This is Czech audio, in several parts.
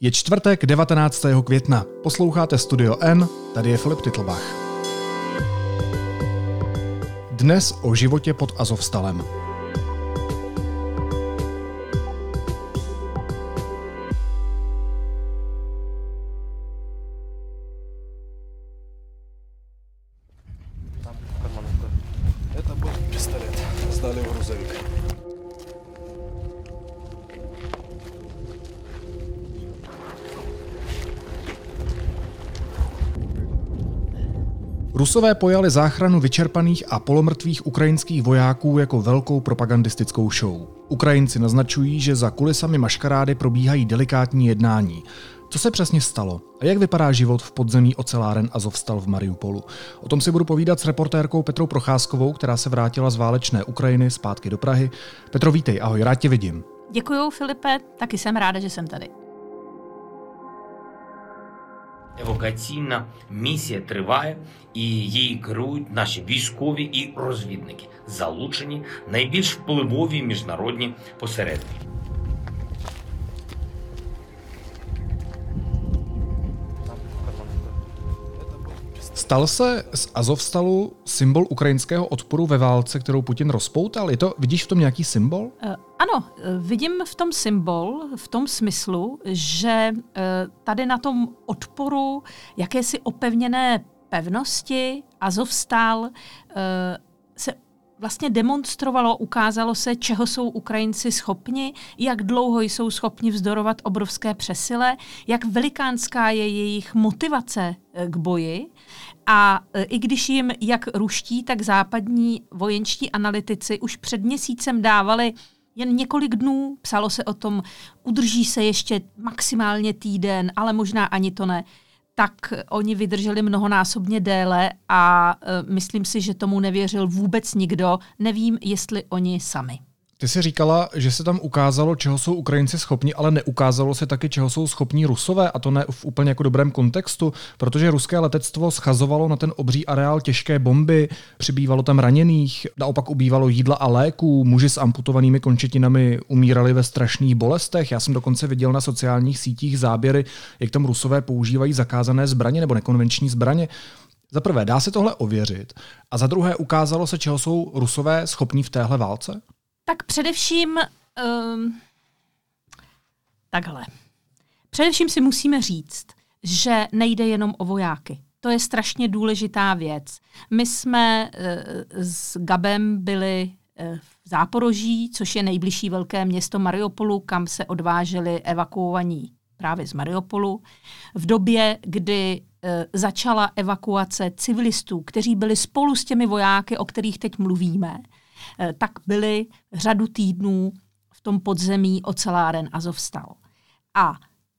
Je čtvrtek 19. května. Posloucháte Studio N, tady je Filip Titlbach. Dnes o životě pod Azovstalem. Rusové pojali záchranu vyčerpaných a polomrtvých ukrajinských vojáků jako velkou propagandistickou show. Ukrajinci naznačují, že za kulisami maškarády probíhají delikátní jednání. Co se přesně stalo a jak vypadá život v podzemí oceláren Azovstal v Mariupolu? O tom si budu povídat s reportérkou Petrou Procházkovou, která se vrátila z válečné Ukrajiny zpátky do Prahy. Petro, vítej, ahoj, rád tě vidím. Děkuji, Filipe, taky jsem ráda, že jsem tady. Евакуаційна місія триває і її керують наші військові і розвідники, залучені найбільш впливові міжнародні посередники. Stal se z Azovstalu symbol ukrajinského odporu ve válce, kterou Putin rozpoutal? Je to, vidíš v tom nějaký symbol? Uh, ano, vidím v tom symbol, v tom smyslu, že uh, tady na tom odporu jakési opevněné pevnosti Azovstal uh, se vlastně demonstrovalo, ukázalo se, čeho jsou Ukrajinci schopni, jak dlouho jsou schopni vzdorovat obrovské přesile, jak velikánská je jejich motivace k boji. A i když jim jak ruští, tak západní vojenští analytici už před měsícem dávali jen několik dnů, psalo se o tom, udrží se ještě maximálně týden, ale možná ani to ne, tak oni vydrželi mnohonásobně déle a uh, myslím si, že tomu nevěřil vůbec nikdo. Nevím, jestli oni sami. Ty jsi říkala, že se tam ukázalo, čeho jsou Ukrajinci schopni, ale neukázalo se taky, čeho jsou schopni Rusové, a to ne v úplně jako dobrém kontextu, protože ruské letectvo schazovalo na ten obří areál těžké bomby, přibývalo tam raněných, naopak ubývalo jídla a léků, muži s amputovanými končetinami umírali ve strašných bolestech. Já jsem dokonce viděl na sociálních sítích záběry, jak tam Rusové používají zakázané zbraně nebo nekonvenční zbraně. Za prvé, dá se tohle ověřit? A za druhé, ukázalo se, čeho jsou Rusové schopní v téhle válce? Tak především um, takhle. Především si musíme říct, že nejde jenom o vojáky. To je strašně důležitá věc. My jsme uh, s Gabem byli uh, v Záporoží, což je nejbližší velké město Mariupolu, kam se odváželi evakuovaní právě z Mariupolu. V době, kdy uh, začala evakuace civilistů, kteří byli spolu s těmi vojáky, o kterých teď mluvíme, tak byly řadu týdnů v tom podzemí oceláren Azovstal. A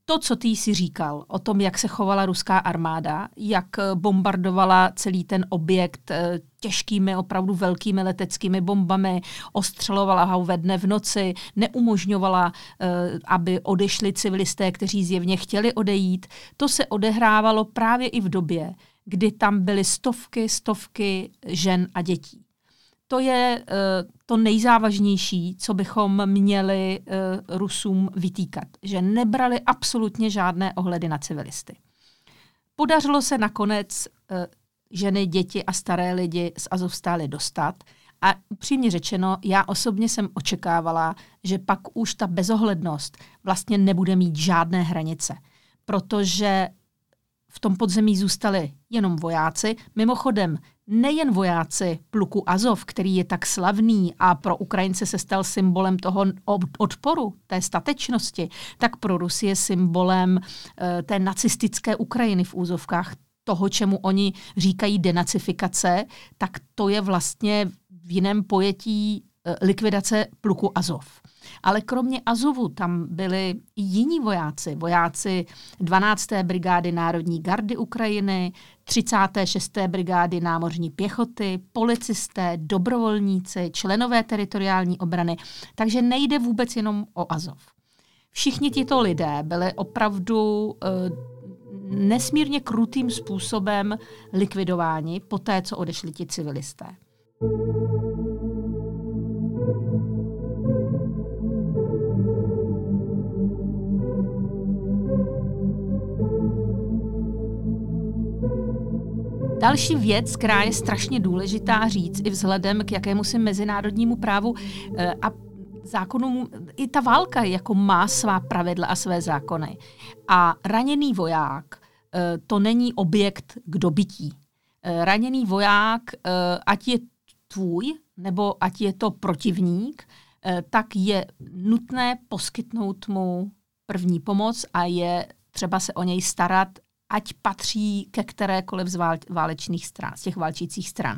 to, co ty jsi říkal o tom, jak se chovala ruská armáda, jak eh, bombardovala celý ten objekt eh, těžkými, opravdu velkými leteckými bombami, ostřelovala ho ve dne v noci, neumožňovala, aby odešli civilisté, kteří zjevně chtěli odejít, to se odehrávalo právě i v době, kdy tam byly stovky, stovky žen a dětí to je uh, to nejzávažnější, co bychom měli uh, Rusům vytýkat, že nebrali absolutně žádné ohledy na civilisty. Podařilo se nakonec uh, ženy, děti a staré lidi z Azovstály dostat a upřímně řečeno, já osobně jsem očekávala, že pak už ta bezohlednost vlastně nebude mít žádné hranice, protože v tom podzemí zůstali jenom vojáci. Mimochodem, nejen vojáci pluku Azov, který je tak slavný a pro Ukrajince se stal symbolem toho odporu, té statečnosti, tak pro Rusy je symbolem uh, té nacistické Ukrajiny v úzovkách, toho, čemu oni říkají denacifikace, tak to je vlastně v jiném pojetí uh, likvidace pluku Azov. Ale kromě Azovu tam byli i jiní vojáci, vojáci 12. brigády Národní gardy Ukrajiny, 36. brigády námořní pěchoty, policisté, dobrovolníci, členové teritoriální obrany. Takže nejde vůbec jenom o Azov. Všichni tito lidé byli opravdu uh, nesmírně krutým způsobem likvidováni po té, co odešli ti civilisté. Další věc, která je strašně důležitá říct i vzhledem k jakému si mezinárodnímu právu eh, a zákonům, i ta válka jako má svá pravidla a své zákony. A raněný voják eh, to není objekt k dobytí. Eh, raněný voják, ať je tvůj, nebo ať je to protivník, tak je nutné poskytnout mu první pomoc a je třeba se o něj starat ať patří ke kterékoliv z válečných stran, z těch válčících stran.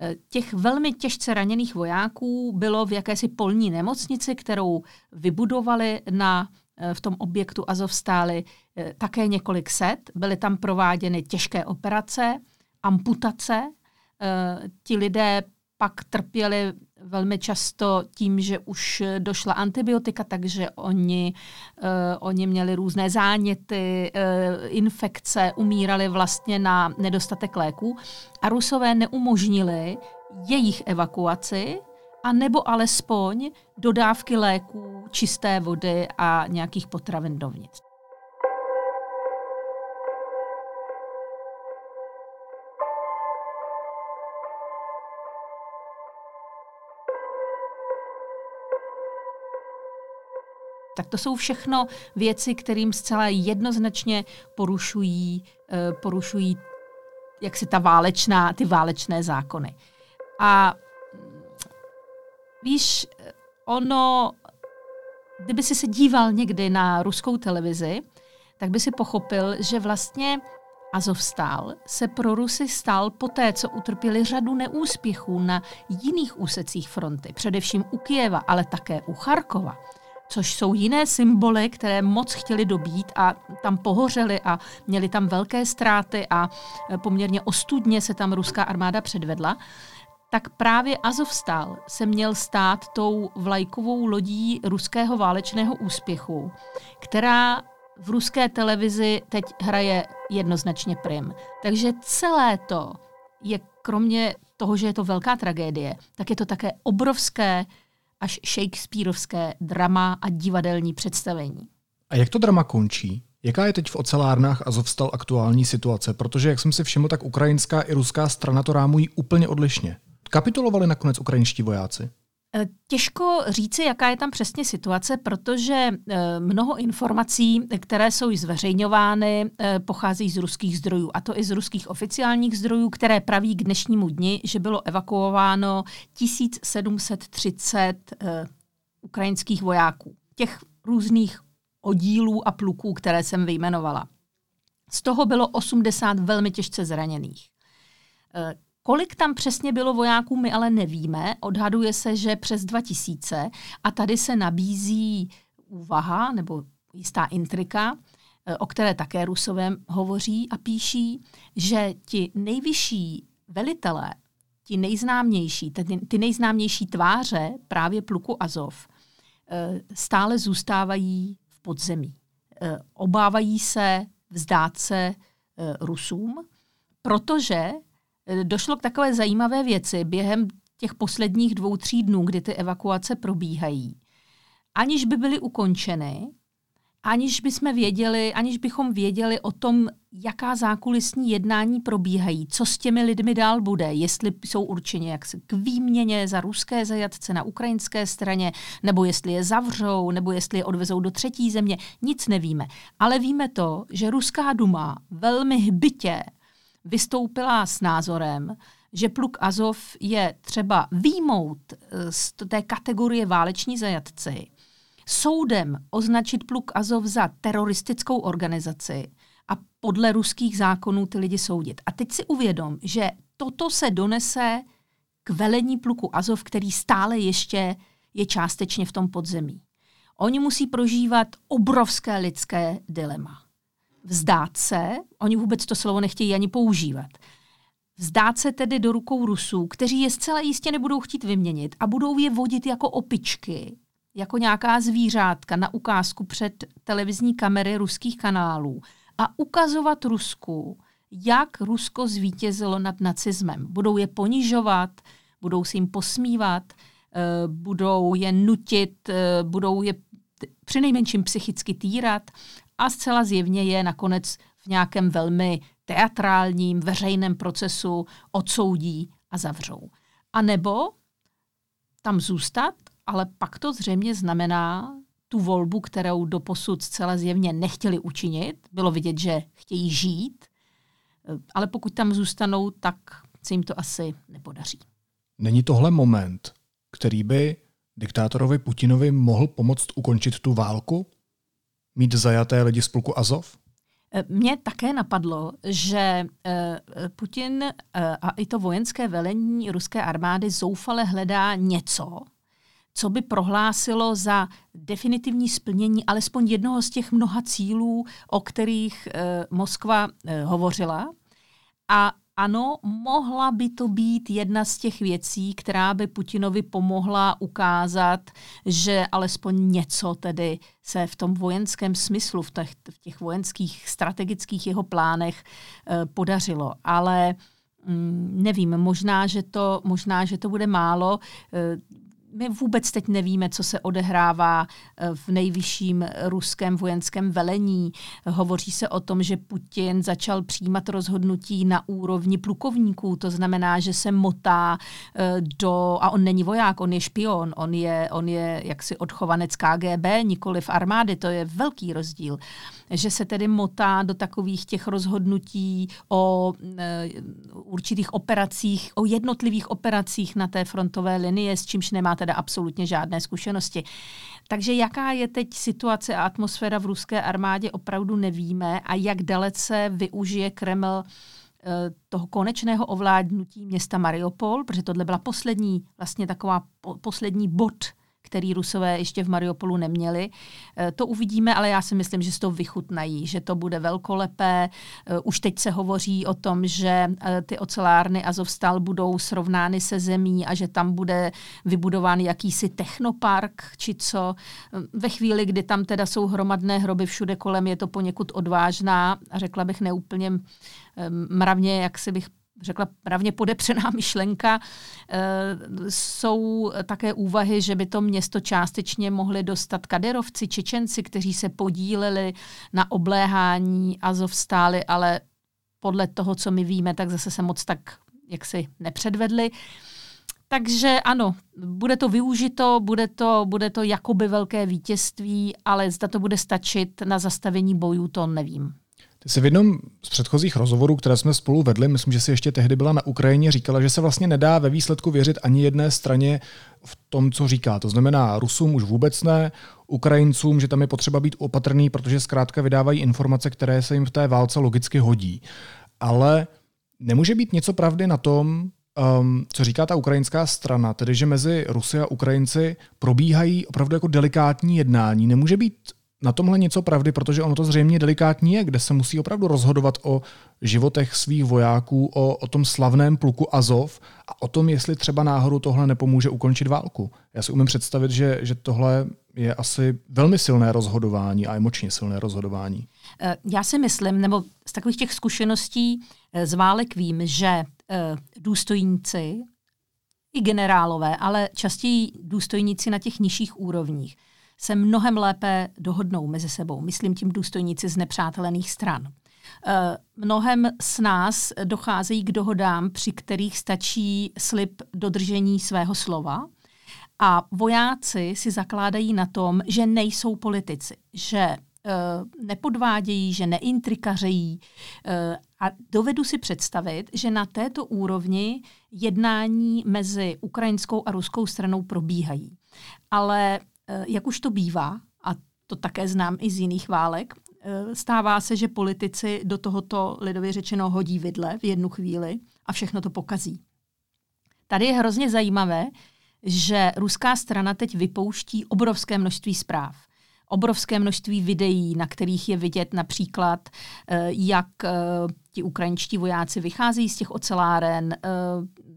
E, těch velmi těžce raněných vojáků bylo v jakési polní nemocnici, kterou vybudovali na, e, v tom objektu Azovstály e, také několik set. Byly tam prováděny těžké operace, amputace. Ti lidé pak trpěli velmi často tím, že už došla antibiotika, takže oni, uh, oni měli různé záněty, uh, infekce, umírali vlastně na nedostatek léků a Rusové neumožnili jejich evakuaci, a nebo alespoň dodávky léků, čisté vody a nějakých potravin dovnitř. Tak to jsou všechno věci, kterým zcela jednoznačně porušují, eh, porušují jak si ta válečná, ty válečné zákony. A víš, ono, kdyby si se díval někdy na ruskou televizi, tak by si pochopil, že vlastně Azovstál se pro Rusy stal poté, co utrpěli řadu neúspěchů na jiných úsecích fronty, především u Kijeva, ale také u Charkova což jsou jiné symboly, které moc chtěli dobít a tam pohořeli a měli tam velké ztráty a e, poměrně ostudně se tam ruská armáda předvedla, tak právě Azovstal se měl stát tou vlajkovou lodí ruského válečného úspěchu, která v ruské televizi teď hraje jednoznačně prim. Takže celé to je kromě toho, že je to velká tragédie, tak je to také obrovské až shakespearovské drama a divadelní představení. A jak to drama končí? Jaká je teď v ocelárnách a zovstal aktuální situace? Protože, jak jsem si všiml, tak ukrajinská i ruská strana to rámují úplně odlišně. Kapitulovali nakonec ukrajinští vojáci? Eh, těžko říci, jaká je tam přesně situace, protože eh, mnoho informací, které jsou zveřejňovány, eh, pochází z ruských zdrojů, a to i z ruských oficiálních zdrojů, které praví k dnešnímu dni, že bylo evakuováno 1730 ukrajinských vojáků. Těch různých oddílů a pluků, které jsem vyjmenovala. Z toho bylo 80 velmi těžce zraněných. Kolik tam přesně bylo vojáků, my ale nevíme. Odhaduje se, že přes 2000 a tady se nabízí úvaha nebo jistá intrika, eh, o které také Rusové hovoří a píší, že ti nejvyšší velitelé, ti nejznámější, ty, nejznámější tváře právě pluku Azov, eh, stále zůstávají v podzemí. Eh, obávají se vzdát se Rusům, protože došlo k takové zajímavé věci během těch posledních dvou, tří dnů, kdy ty evakuace probíhají. Aniž by byly ukončeny, aniž bychom věděli, aniž bychom věděli o tom, jaká zákulisní jednání probíhají, co s těmi lidmi dál bude, jestli jsou určeni jak k výměně za ruské zajatce na ukrajinské straně, nebo jestli je zavřou, nebo jestli je odvezou do třetí země, nic nevíme. Ale víme to, že ruská duma velmi hbitě vystoupila s názorem, že pluk Azov je třeba výjmout eh, z té kategorie váleční zajatci, soudem označit pluk Azov za teroristickou organizaci a podle ruských zákonů ty lidi soudit. A teď si uvědom, že toto se donese k velení pluku Azov, který stále ještě je částečně v tom podzemí. Oni musí prožívat obrovské lidské dilema vzdát se, oni vůbec to slovo nechtějí ani používat, vzdát se tedy do rukou Rusů, kteří je zcela jistě nebudou chtít vyměnit a budou je vodit jako opičky, jako nějaká zvířátka na ukázku před televizní kamery ruských kanálů a ukazovat Rusku, jak Rusko zvítězilo nad nacismem. Budou je ponižovat, budou si jim posmívat, eh, budou je nutit, eh, budou je přinejmenším psychicky týrat a zcela zjevně je nakonec v nějakém velmi teatrálním veřejném procesu odsoudí a zavřou. A nebo tam zůstat, ale pak to zřejmě znamená tu volbu, kterou doposud zcela zjevně nechtěli učinit. Bylo vidět, že chtějí žít, ale pokud tam zůstanou, tak se jim to asi nepodaří. Není tohle moment, který by diktátorovi Putinovi mohl pomoct ukončit tu válku? Mít zajaté lidi z pluku Azov? Mně také napadlo, že eh, Putin eh, a i to vojenské velení ruské armády zoufale hledá něco, co by prohlásilo za definitivní splnění alespoň jednoho z těch mnoha cílů, o kterých eh, Moskva hovořila. A ano, mohla by to být jedna z těch věcí, která by Putinovi pomohla ukázat, že alespoň něco tedy se v tom vojenském smyslu, v těch, v těch vojenských strategických jeho plánech eh, podařilo. Ale mm, nevím, možná že, to, možná, že to bude málo. Eh, my vůbec teď nevíme, co se odehrává eh, v nejvyšším ruském vojenském velení. Hovoří se o tom, že Putin začal přijímat rozhodnutí na úrovni plukovníků, to znamená, že se motá eh, do, a on není voják, on je špion, on je, on je jaksi odchovanec KGB, nikoli v armády, to je velký rozdíl. Že se tedy motá do takových těch rozhodnutí o e, určitých operacích, o jednotlivých operacích na té frontové linii, s čímž nemá teda absolutně žádné zkušenosti. Takže jaká je teď situace a atmosféra v ruské armádě, opravdu nevíme a jak dalece využije Kreml e, toho konečného ovládnutí města Mariupol, protože tohle byla poslední, vlastně taková po, poslední bod který Rusové ještě v Mariupolu neměli. Eh, to uvidíme, ale já si myslím, že se to vychutnají, že to bude velkolepé. Eh, už teď se hovoří o tom, že eh, ty ocelárny Azovstal budou srovnány se zemí a že tam bude vybudován jakýsi technopark, či co. Ve chvíli, kdy tam teda jsou hromadné hroby všude kolem, je to poněkud odvážná a řekla bych neúplně mravně, jak si bych řekla právně podepřená myšlenka. E, jsou také úvahy, že by to město částečně mohli dostat kaderovci, Čečenci, kteří se podíleli na obléhání Azovstály, ale podle toho, co my víme, tak zase se moc tak jaksi nepředvedli. Takže ano, bude to využito, bude to, bude to jakoby velké vítězství, ale zda to bude stačit na zastavení bojů, to nevím. Ty jsi v jednom z předchozích rozhovorů, které jsme spolu vedli, myslím, že si ještě tehdy byla na Ukrajině, říkala, že se vlastně nedá ve výsledku věřit ani jedné straně v tom, co říká. To znamená, Rusům už vůbec ne, Ukrajincům, že tam je potřeba být opatrný, protože zkrátka vydávají informace, které se jim v té válce logicky hodí. Ale nemůže být něco pravdy na tom, um, co říká ta ukrajinská strana, tedy že mezi Rusy a Ukrajinci probíhají opravdu jako delikátní jednání. Nemůže být na tomhle něco pravdy, protože ono to zřejmě delikátní je, kde se musí opravdu rozhodovat o životech svých vojáků, o, o tom slavném pluku Azov a o tom, jestli třeba náhodou tohle nepomůže ukončit válku. Já si umím představit, že, že tohle je asi velmi silné rozhodování a emočně silné rozhodování. Eh, já si myslím, nebo z takových těch zkušeností eh, z válek vím, že eh, důstojníci i generálové, ale častěji důstojníci na těch nižších úrovních, se mnohem lépe dohodnou mezi sebou. Myslím tím důstojníci z nepřátelených stran. Eh, mnohem s nás docházejí k dohodám, při kterých stačí slib dodržení svého slova. A vojáci si zakládají na tom, že nejsou politici, že Uh, nepodvádějí, že neintrikařejí. Uh, a dovedu si představit, že na této úrovni jednání mezi ukrajinskou a ruskou stranou probíhají. Ale Eh, jak už to bývá, a to také znám i z jiných válek, eh, stává se, že politici do tohoto lidově řečeno hodí vidle v jednu chvíli a všechno to pokazí. Tady je hrozně zajímavé, že ruská strana teď vypouští obrovské množství zpráv. Obrovské množství videí, na kterých je vidět například, eh, jak ti ukrajinští vojáci vychází z těch oceláren,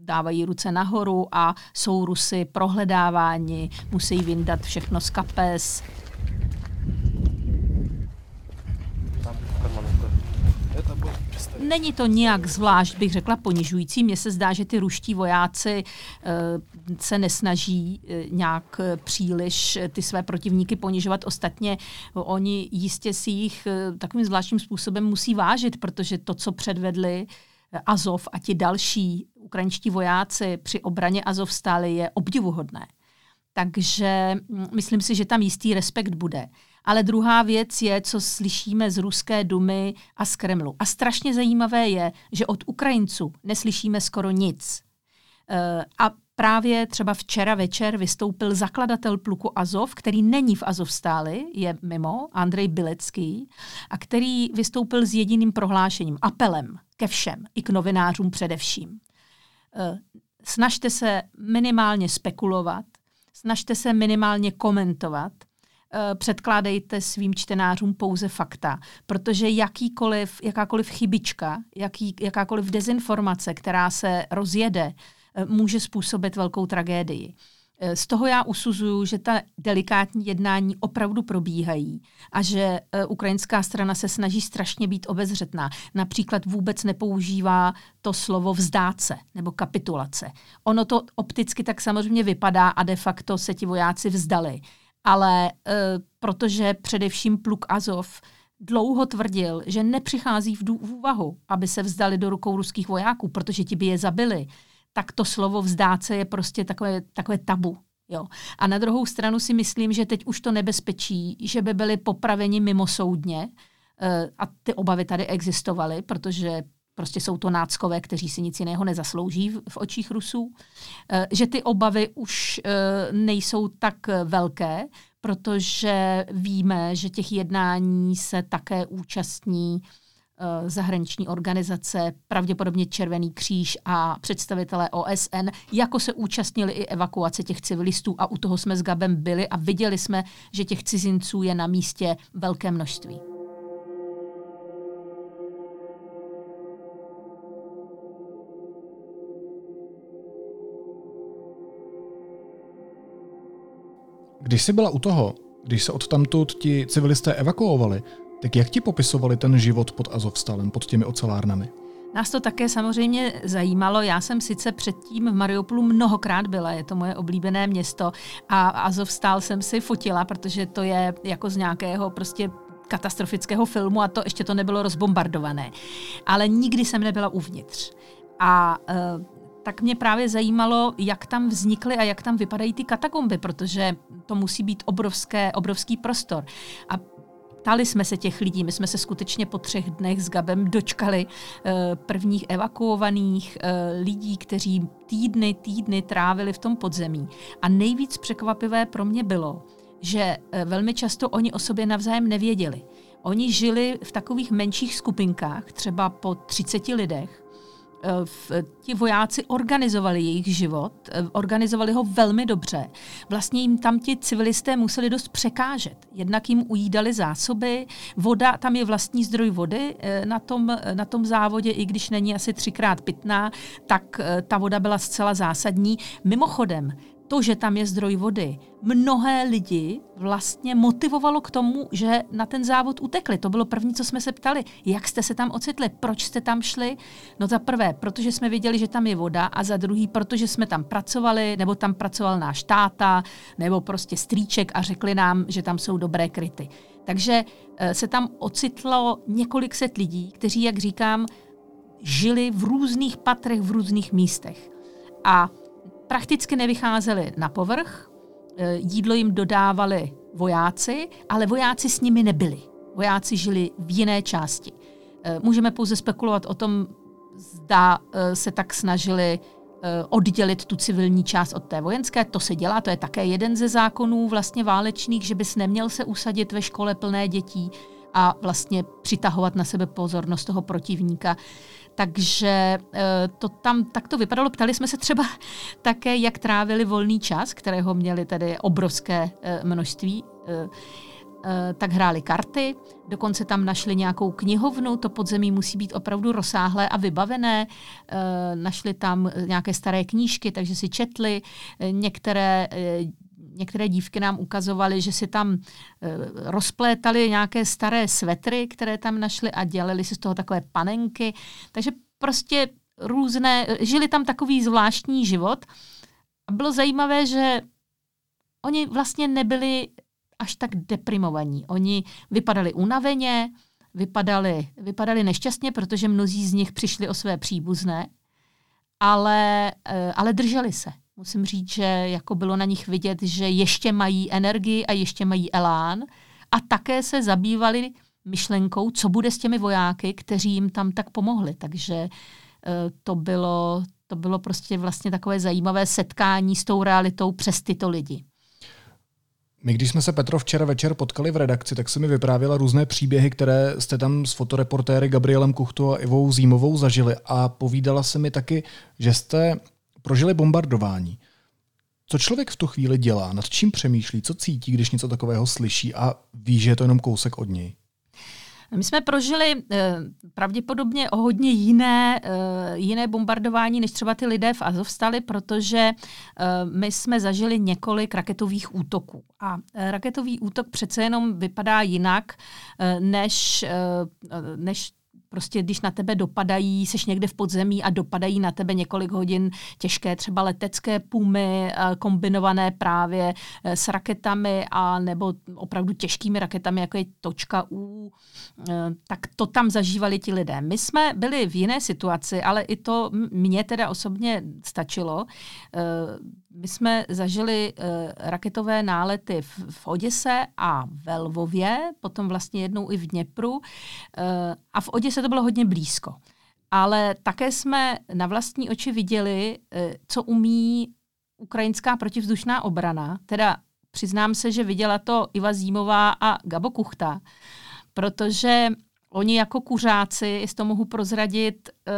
dávají ruce nahoru a jsou Rusy prohledáváni, musí vyndat všechno z kapes. Není to nijak zvlášť, bych řekla, ponižující. Mně se zdá, že ty ruští vojáci e, se nesnaží nějak příliš ty své protivníky ponižovat. Ostatně oni jistě si jich takovým zvláštním způsobem musí vážit, protože to, co předvedli Azov a ti další ukrajinští vojáci při obraně Azov stály, je obdivuhodné. Takže mm, myslím si, že tam jistý respekt bude. Ale druhá věc je, co slyšíme z ruské dumy a z Kremlu. A strašně zajímavé je, že od Ukrajinců neslyšíme skoro nic. Eh, a právě třeba včera večer vystoupil zakladatel pluku Azov, který není v Azovstáli, je mimo, Andrej Bilecký, a který vystoupil s jediným prohlášením, apelem ke všem, i k novinářům především. Eh, snažte se minimálně spekulovat, snažte se minimálně komentovat, eh, předkládejte svým čtenářům pouze fakta, protože jakýkoliv, jakákoliv chybička, jaký, jakákoliv dezinformace, která se rozjede, může způsobit velkou tragédii. Eh, z toho já usuzuju, že ta delikátní jednání opravdu probíhají a že eh, ukrajinská strana se snaží strašně být obezřetná. Například vůbec nepoužívá to slovo vzdát se nebo kapitulace. Ono to opticky tak samozřejmě vypadá a de facto se ti vojáci vzdali. Ale protože především pluk Azov dlouho tvrdil, že nepřichází v, v úvahu, aby se vzdali do rukou ruských vojáků, protože ti by je zabili tak to slovo vzdát se je prostě takové, takové tabu. Jo. A na druhou stranu si myslím, že teď už to nebezpečí, že by byli popraveni mimosoudně, uh, a ty obavy tady existovaly, protože prostě jsou to náckové, kteří si nic jiného nezaslouží v, v očích Rusů, uh, že ty obavy už uh, nejsou tak velké, protože víme, že těch jednání se také účastní Eh, zahraniční organizace, pravděpodobně Červený kříž a představitelé OSN, jako se účastnili i evakuace těch civilistů a u toho jsme s Gabem byli a viděli jsme, že těch cizinců je na místě velké množství. Když jsi byla u toho, když se od tamtud ti civilisté evakuovali, tak jak ti popisovali ten život pod Azovstalem, pod těmi ocelárnami? Nás to také samozřejmě zajímalo. Já jsem sice předtím v Mariupolu mnohokrát byla, je to moje oblíbené město a Azovstal jsem si fotila, protože to je jako z nějakého prostě katastrofického filmu a to ještě to nebylo rozbombardované. Ale nikdy jsem nebyla uvnitř. A uh, tak mě právě zajímalo, jak tam vznikly a jak tam vypadají ty katakomby, protože to musí být obrovské, obrovský prostor. A Ptali jsme se těch lidí, my jsme se skutečně po třech dnech s Gabem dočkali uh, prvních evakuovaných uh, lidí, kteří týdny, týdny trávili v tom podzemí. A nejvíc překvapivé pro mě bylo, že uh, velmi často oni o sobě navzájem nevěděli. Oni žili v takových menších skupinkách, třeba po 30 lidech, Eh, ti vojáci organizovali jejich život, eh, organizovali ho velmi dobře. Vlastně jim tam ti civilisté museli dost překážet. Jednak jim ujídali zásoby, voda, tam je vlastní zdroj vody eh, na tom, na tom závodě, i když není asi třikrát pitná, tak ta voda byla zcela zásadní. Mimochodem, to, že tam je zdroj vody, mnohé lidi vlastně motivovalo k tomu, že na ten závod utekli. To bylo první, co jsme se ptali. Jak jste se tam ocitli? Proč jste tam šli? No za prvé, protože jsme viděli, že tam je voda a za druhý, protože jsme tam pracovali, nebo tam pracoval náš táta, nebo prostě strýček a řekli nám, že tam jsou dobré kryty. Takže eh, se tam ocitlo několik set lidí, kteří, jak říkám, žili v různých patrech, v různých místech. A prakticky nevycházeli na povrch, e, jídlo jim dodávali vojáci, ale vojáci s nimi nebyli. Vojáci žili v jiné části. E, můžeme pouze spekulovat o tom, zda e, se tak snažili oddělit tu civilní část od té vojenské. To se dělá, to je také jeden ze zákonů vlastně válečných, že bys neměl se usadit ve škole plné dětí a vlastně přitahovat na sebe pozornost toho protivníka. Takže eh, to tam takto vypadalo. Ptali jsme se třeba také, jak trávili volný čas, kterého měli tedy obrovské eh, množství eh, tak hráli karty, dokonce tam našli nějakou knihovnu, to podzemí musí být opravdu rozsáhlé a vybavené, našli tam nějaké staré knížky, takže si četli, některé některé dívky nám ukazovaly, že si tam e, rozplétali nějaké staré svetry, které tam našly a dělali si z toho takové panenky. Takže prostě různé, žili tam takový zvláštní život A bylo zajímavé, že oni vlastně nebyli až tak deprimovaní. Oni vypadali unaveně, vypadali, vypadali nešťastně, protože mnozí z nich přišli o své příbuzné, ale, eh, ale drželi se. Musím říct, že jako bylo na nich vidět, že ještě mají energii a ještě mají elán a také se zabývali myšlenkou, co bude s těmi vojáky, kteří jim tam tak pomohli. Takže eh, to bylo, to bylo prostě vlastně takové zajímavé setkání s tou realitou přes tyto lidi. My, když jsme se Petro včera večer potkali v redakci, tak se mi vyprávěla různé příběhy, které jste tam s fotoreportéry Gabrielem Kuchtu a Ivou Zímovou zažili. A povídala se mi taky, že jste prožili bombardování. Co člověk v tu chvíli dělá? Nad čím přemýšlí? Co cítí, když něco takového slyší a ví, že je to jenom kousek od něj? My jsme prožili eh, pravděpodobně o hodně jiné, eh, jiné bombardování, než třeba ty lidé v Azovstali, protože eh, my jsme zažili několik raketových útoků. A eh, raketový útok přece jenom vypadá jinak, eh, než, eh, než prostě když na tebe dopadají, seš někde v podzemí a dopadají na tebe několik hodin těžké třeba letecké pumy, eh, kombinované právě eh, s raketami a nebo opravdu těžkými raketami, jako je točka U, eh, tak to tam zažívali ti lidé. My jsme byli v jiné situaci, ale i to mě teda osobně stačilo my jsme zažili uh, raketové nálety v, v Oděse a ve Lvově, potom vlastně jednou i v Dněpru. Uh, a v Oděse to bylo hodně blízko. Ale také jsme na vlastní oči viděli, uh, co umí ukrajinská protivzdušná obrana. Teda přiznám se, že viděla to Iva Zímová a Gabo Kuchta, protože Oni jako kuřáci, jestli to mohu prozradit, eh,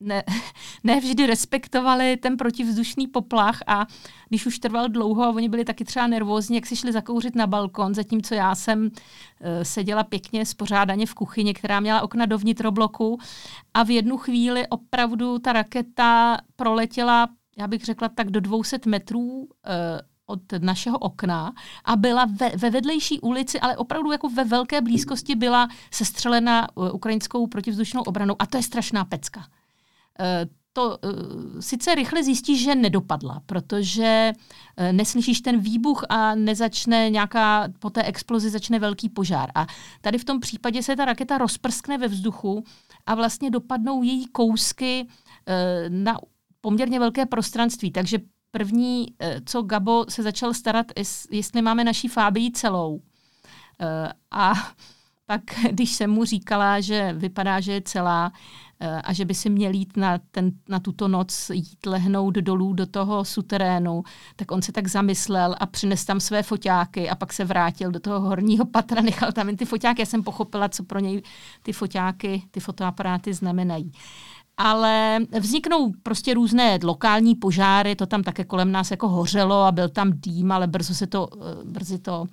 ne, ne vždy respektovali ten protivzdušný poplach a když už trval dlouho a oni byli taky třeba nervózní, jak si šli zakouřit na balkon, zatímco já jsem eh, seděla pěkně spořádaně v kuchyni, která měla okna do vnitrobloku a v jednu chvíli opravdu ta raketa proletěla já bych řekla tak do 200 metrů eh, od našeho okna a byla ve, ve vedlejší ulici, ale opravdu jako ve velké blízkosti byla sestřelena uh, ukrajinskou protivzdušnou obranou a to je strašná pecka. Uh, to uh, sice rychle zjistíš, že nedopadla, protože neslyšíš ten výbuch a nezačne nějaká, po té explozi začne velký požár. A tady v tom případě se ta raketa rozprskne ve vzduchu a vlastně dopadnou její kousky na poměrně velké prostranství. Takže První, eh, co Gabo se začal starat, jestli máme naší Fábii celou. Eh, a pak, když jsem mu říkala, že vypadá, že je celá eh, a že by si měl jít na, ten, na tuto noc jít lehnout dolů do toho suterénu, tak on se tak zamyslel a přines tam své foťáky a pak se vrátil do toho horního patra, nechal tam jen ty foťáky. Já jsem pochopila, co pro něj ty foťáky, ty fotoaparáty znamenají. Uh, ale vzniknou prostě různé lokální požáry, to tam také kolem nás jako hořelo a byl tam dým, ale brzo se to, eh, brzy to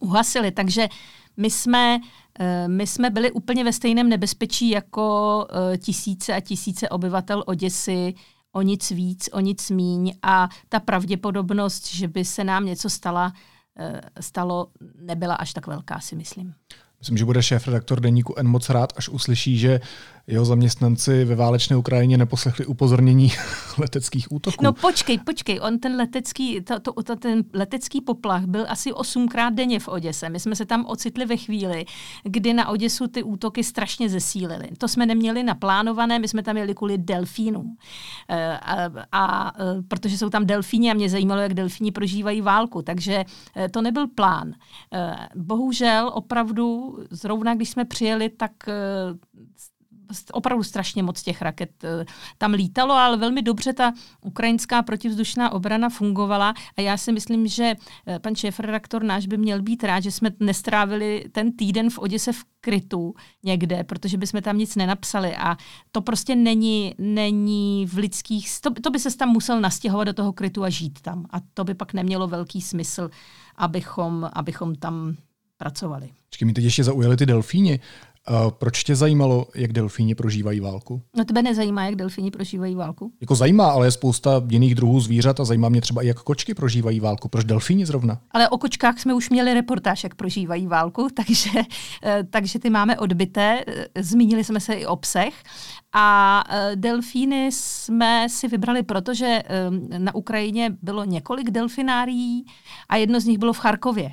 uhasili. Takže my jsme, eh, my jsme byli úplně ve stejném nebezpečí jako eh, tisíce a tisíce obyvatel Oděsy, o nic víc, o nic míň a ta pravděpodobnost, že by se nám něco stala, stalo, nebyla až tak velká, si myslím. Myslím, že bude šéf redaktor deníku N moc rád, až uslyší, že jeho zaměstnanci ve válečné Ukrajině neposlechli upozornění leteckých útoků. No počkej, počkej, on ten letecký, to, to, to, ten letecký poplach byl asi osmkrát denně v Oděse. My jsme se tam ocitli ve chvíli, kdy na Oděsu ty útoky strašně zesílily. To jsme neměli naplánované, my jsme tam jeli kvůli delfínům. E, a, a, e, protože jsou tam delfíni a mě zajímalo, jak delfíni prožívají válku, takže e, to nebyl plán. Bohužel opravdu, zrovna když jsme přijeli, tak opravdu strašně moc těch raket eh, tam lítalo, ale velmi dobře ta ukrajinská protivzdušná obrana fungovala a já si myslím, že eh, pan šéf-redaktor náš by měl být rád, že jsme nestrávili ten týden v Oděse v krytu někde, protože bychom tam nic nenapsali a to prostě není, není v lidských, to, to by se tam musel nastěhovat do toho krytu a žít tam a to by pak nemělo velký smysl, abychom, abychom tam pracovali. Počkej, mi teď ještě zaujali ty delfíni. Uh, proč tě zajímalo, jak delfíni prožívají válku? No tebe nezajímá, jak delfíni prožívají válku? Jako zajímá, ale je spousta jiných druhů zvířat a zajímá mě třeba i, jak kočky prožívají válku. Proč delfíni zrovna? Ale o kočkách jsme už měli reportáž, jak prožívají válku, takže, eh, takže ty máme odbité. Eh, zmínili jsme se i o psech. A delfíny jsme si vybrali, protože na Ukrajině bylo několik delfinárií a jedno z nich bylo v Charkově.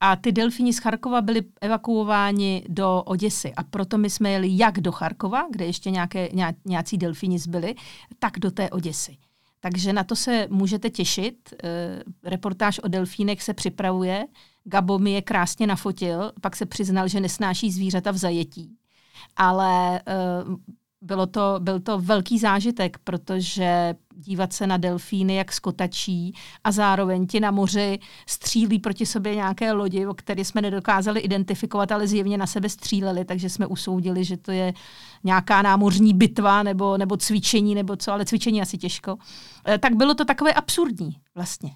A ty delfíni z Charkova byli evakuováni do Oděsy. A proto my jsme jeli jak do Charkova, kde ještě nějaké, nějací delfíni zbyli, tak do té Oděsy. Takže na to se můžete těšit. E, reportáž o delfínech se připravuje. Gabo mi je krásně nafotil, pak se přiznal, že nesnáší zvířata v zajetí. Ale e, bylo to, byl to velký zážitek, protože dívat se na delfíny, jak skotačí a zároveň ti na moři střílí proti sobě nějaké lodi, o které jsme nedokázali identifikovat, ale zjevně na sebe stříleli, takže jsme usoudili, že to je nějaká námořní bitva nebo, nebo cvičení, nebo co, ale cvičení asi těžko. E, tak bylo to takové absurdní vlastně.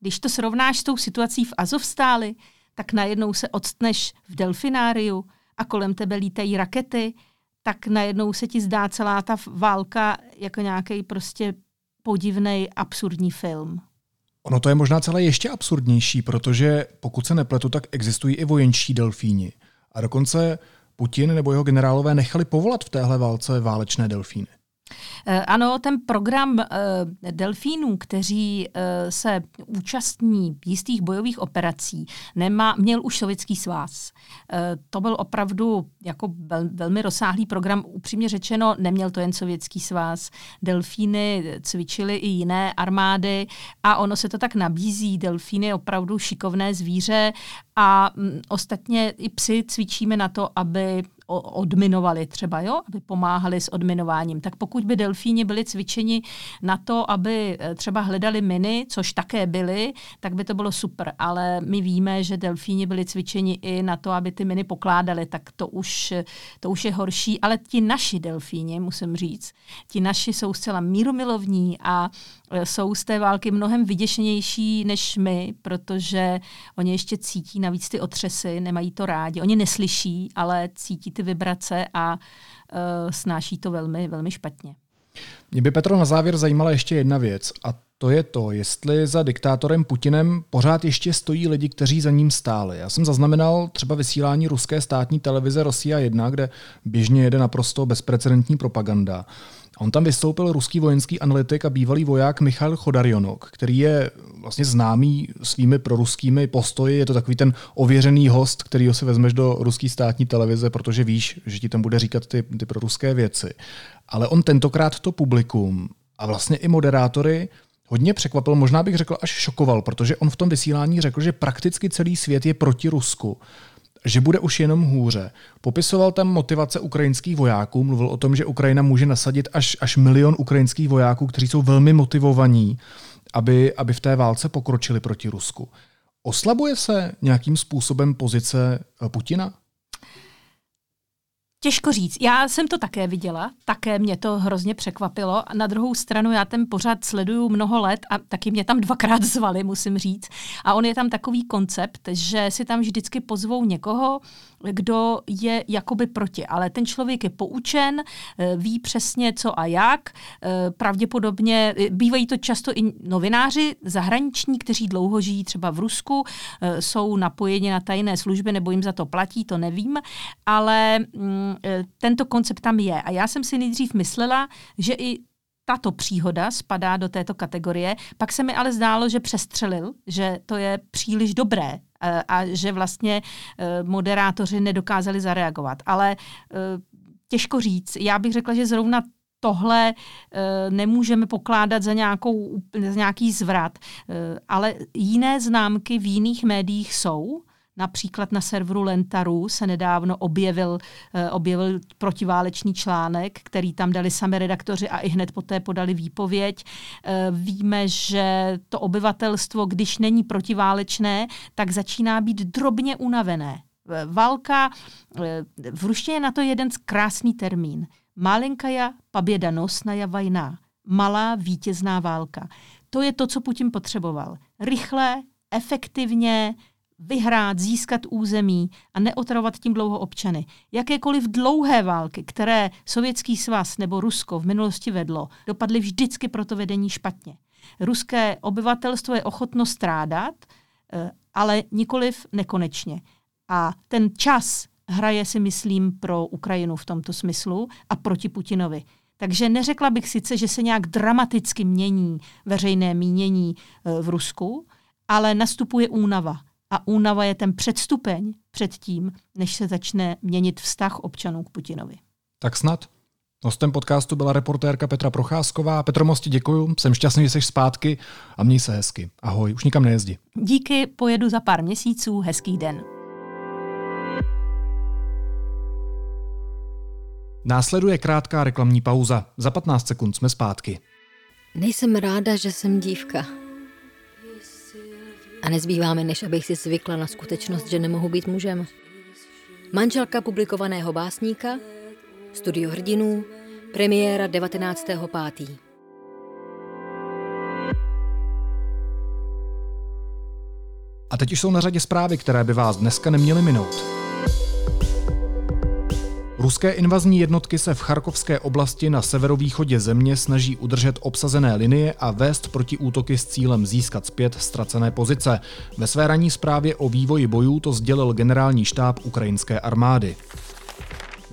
Když to srovnáš s tou situací v Azovstáli, tak najednou se odstneš v delfináriu a kolem tebe lítají rakety, tak najednou se ti zdá celá ta válka jako nějaký prostě podivný, absurdní film. Ono to je možná celé ještě absurdnější, protože pokud se nepletu, tak existují i vojenčí delfíni. A dokonce Putin nebo jeho generálové nechali povolat v téhle válce válečné delfíny. Eh, ano, ten program uh, delfínů, kteří uh, se účastní jistých bojových operací, nemá, měl už Sovětský svaz. To byl opravdu jako vel, velmi rozsáhlý program. Upřímně řečeno, neměl to jen Sovětský svaz. Delfíny cvičily i jiné armády a ono se to tak nabízí. Delfíny je opravdu šikovné zvíře a m, ostatně i psy cvičíme na to, aby odminovali třeba, jo, aby pomáhali s odminováním. Tak pokud by delfíni byli cvičeni na to, aby eh, třeba hledali miny, což také byly, tak by to bylo super. Ale my víme, že delfíni byli cvičeni i na to, aby ty miny pokládali, tak to už, to už je horší. Ale ti naši delfíni, musím říct, ti naši jsou zcela mírumilovní a eh, jsou z té války mnohem vyděšenější než my, protože oni ještě cítí navíc ty otřesy, nemají to rádi. Oni neslyší, ale cítí ty vibrace a uh, snáší to velmi, velmi špatně. Mě by Petro na závěr zajímala ještě jedna věc a to je to, jestli za diktátorem Putinem pořád ještě stojí lidi, kteří za ním stáli. Já jsem zaznamenal třeba vysílání ruské státní televize Rosia 1, kde běžně jede naprosto bezprecedentní propaganda. On tam vystoupil ruský vojenský analytik a bývalý voják Michal Chodarionok, který je vlastně známý svými proruskými postoji. Je to takový ten ověřený host, který si vezmeš do ruské státní televize, protože víš, že ti tam bude říkat ty, ty proruské věci. Ale on tentokrát to publikum a vlastně i moderátory hodně překvapil, možná bych řekl až šokoval, protože on v tom vysílání řekl, že prakticky celý svět je proti Rusku že bude už jenom hůře. Popisoval tam motivace ukrajinských vojáků, mluvil o tom, že Ukrajina může nasadit až, až milion ukrajinských vojáků, kteří jsou velmi motivovaní, aby, aby v té válce pokročili proti Rusku. Oslabuje se nějakým způsobem pozice eh, Putina? Těžko říct. Já jsem to také viděla, také mě to hrozně překvapilo. Na druhou stranu já ten pořád sleduju mnoho let a taky mě tam dvakrát zvali, musím říct. A on je tam takový koncept, že si tam vždycky pozvou někoho, kdo je jakoby proti, ale ten člověk je poučen, eh, ví přesně co a jak, eh, pravděpodobně, eh, bývají to často i novináři zahraniční, kteří dlouho žijí třeba v Rusku, jsou napojeni na tajné služby nebo jim za to platí, to nevím, ale mm, tento koncept tam je. A já jsem si nejdřív myslela, že i tato příhoda spadá do této kategorie. Pak se mi ale zdálo, že přestřelil, že to je příliš dobré eh, a že vlastně eh, moderátoři nedokázali zareagovat. Ale eh, těžko říct. Já bych řekla, že zrovna tohle nemůžeme pokládat za, nějakou, za nějaký zvrat. Ale jiné známky v jiných médiích jsou Například na serveru Lentaru se nedávno objevil, eh, objevil protiválečný článek, který tam dali sami redaktoři a i hned poté podali výpověď. Eh, víme, že to obyvatelstvo, když není protiválečné, tak začíná být drobně unavené. Eh, válka, v ruštině je na to jeden krásný termín. Malenkaja nosnaja vajna. Malá vítězná válka. To je to, co Putin potřeboval. Rychle, efektivně, vyhrát, získat území a neotravovat tím dlouho občany. Jakékoliv dlouhé války, které Sovětský svaz nebo Rusko v minulosti vedlo, dopadly vždycky pro to vedení špatně. Ruské obyvatelstvo je ochotno strádat, eh, ale nikoliv nekonečně. A ten čas hraje si myslím pro Ukrajinu v tomto smyslu a proti Putinovi. Takže neřekla bych sice, že se nějak dramaticky mění veřejné mínění eh, v Rusku, ale nastupuje únava. A únava je ten předstupeň před tím, než se začne měnit vztah občanů k Putinovi. Tak snad. Hostem podcastu byla reportérka Petra Procházková. Petro Mosti, děkuju, jsem šťastný, že jsi zpátky a měj se hezky. Ahoj, už nikam nejezdi. Díky, pojedu za pár měsíců, hezký den. Následuje krátká reklamní pauza. Za 15 sekund jsme zpátky. Nejsem ráda, že jsem dívka. A nezbývá mi, než abych si zvykla na skutečnost, že nemohu být mužem. Manželka publikovaného básníka, studio hrdinů, premiéra 19.5. A teď už jsou na řadě zprávy, které by vás dneska neměly minout. Ruské invazní jednotky se v Charkovské oblasti na severovýchodě země snaží udržet obsazené linie a vést proti útoky s cílem získat zpět ztracené pozice. Ve své ranní zprávě o vývoji bojů to sdělil generální štáb ukrajinské armády.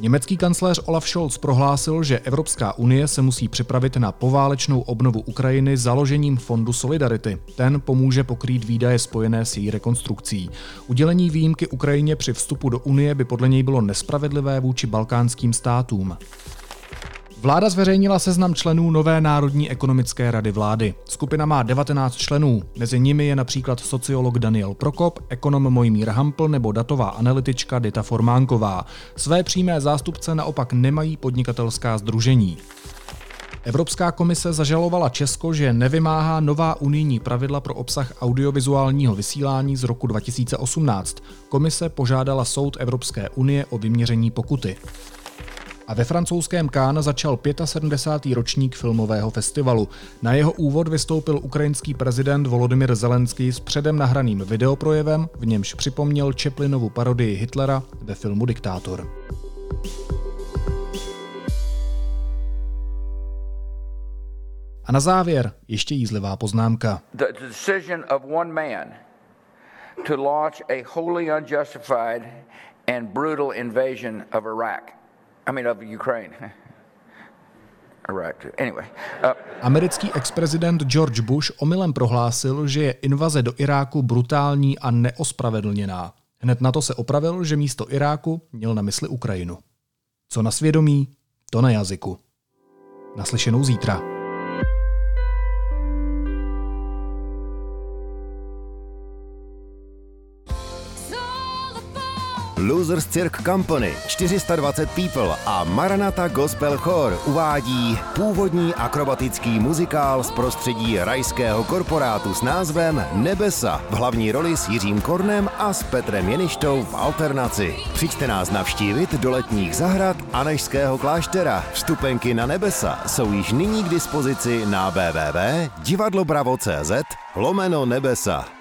Německý kancléř Olaf Scholz prohlásil, že Evropská unie se musí připravit na poválečnou obnovu Ukrajiny založením Fondu Solidarity. Ten pomůže pokrýt výdaje spojené s její rekonstrukcí. Udělení výjimky Ukrajině při vstupu do Unie by podle něj bylo nespravedlivé vůči balkánským státům. Vláda zveřejnila seznam členů nové Národní ekonomické rady vlády. Skupina má 19 členů, mezi nimi je například sociolog Daniel Prokop, ekonom Mojmír Hampl nebo datová analytička Dita Formánková. Své přímé zástupce naopak nemají podnikatelská združení. Evropská komise zažalovala Česko, že nevymáhá nová unijní pravidla pro obsah audiovizuálního vysílání z roku 2018. Komise požádala soud Evropské unie o vyměření pokuty. A ve francouzském Cannes začal 75. ročník filmového festivalu. Na jeho úvod vystoupil ukrajinský prezident Volodymyr Zelenský s předem nahraným videoprojevem, v němž připomněl Chaplinovu parodii Hitlera ve filmu Diktátor. A na závěr ještě jízlivá poznámka. The decision of one man to launch a wholly unjustified and brutal invasion of Iraq I mean, of Ukraine. Uh... Americký ex-prezident George Bush omylem prohlásil, že je invaze do Iráku brutální a neospravedlněná. Hned na to se opravil, že místo Iráku měl na mysli Ukrajinu. Co na svědomí, to na jazyku. Naslyšenou zítra. Losers Cirque Company, 420 People a Maranata Gospel Chor uvádí původní akrobatický muzikál z prostředí rajského korporátu s názvem Nebesa v hlavní roli s Jiřím Kornem a s Petrem Jeništou v alternaci. Přijďte nás navštívit do letních zahrad Anežského kláštera. Vstupenky na Nebesa jsou již nyní k dispozici na www.divadlobravo.cz lomeno nebesa.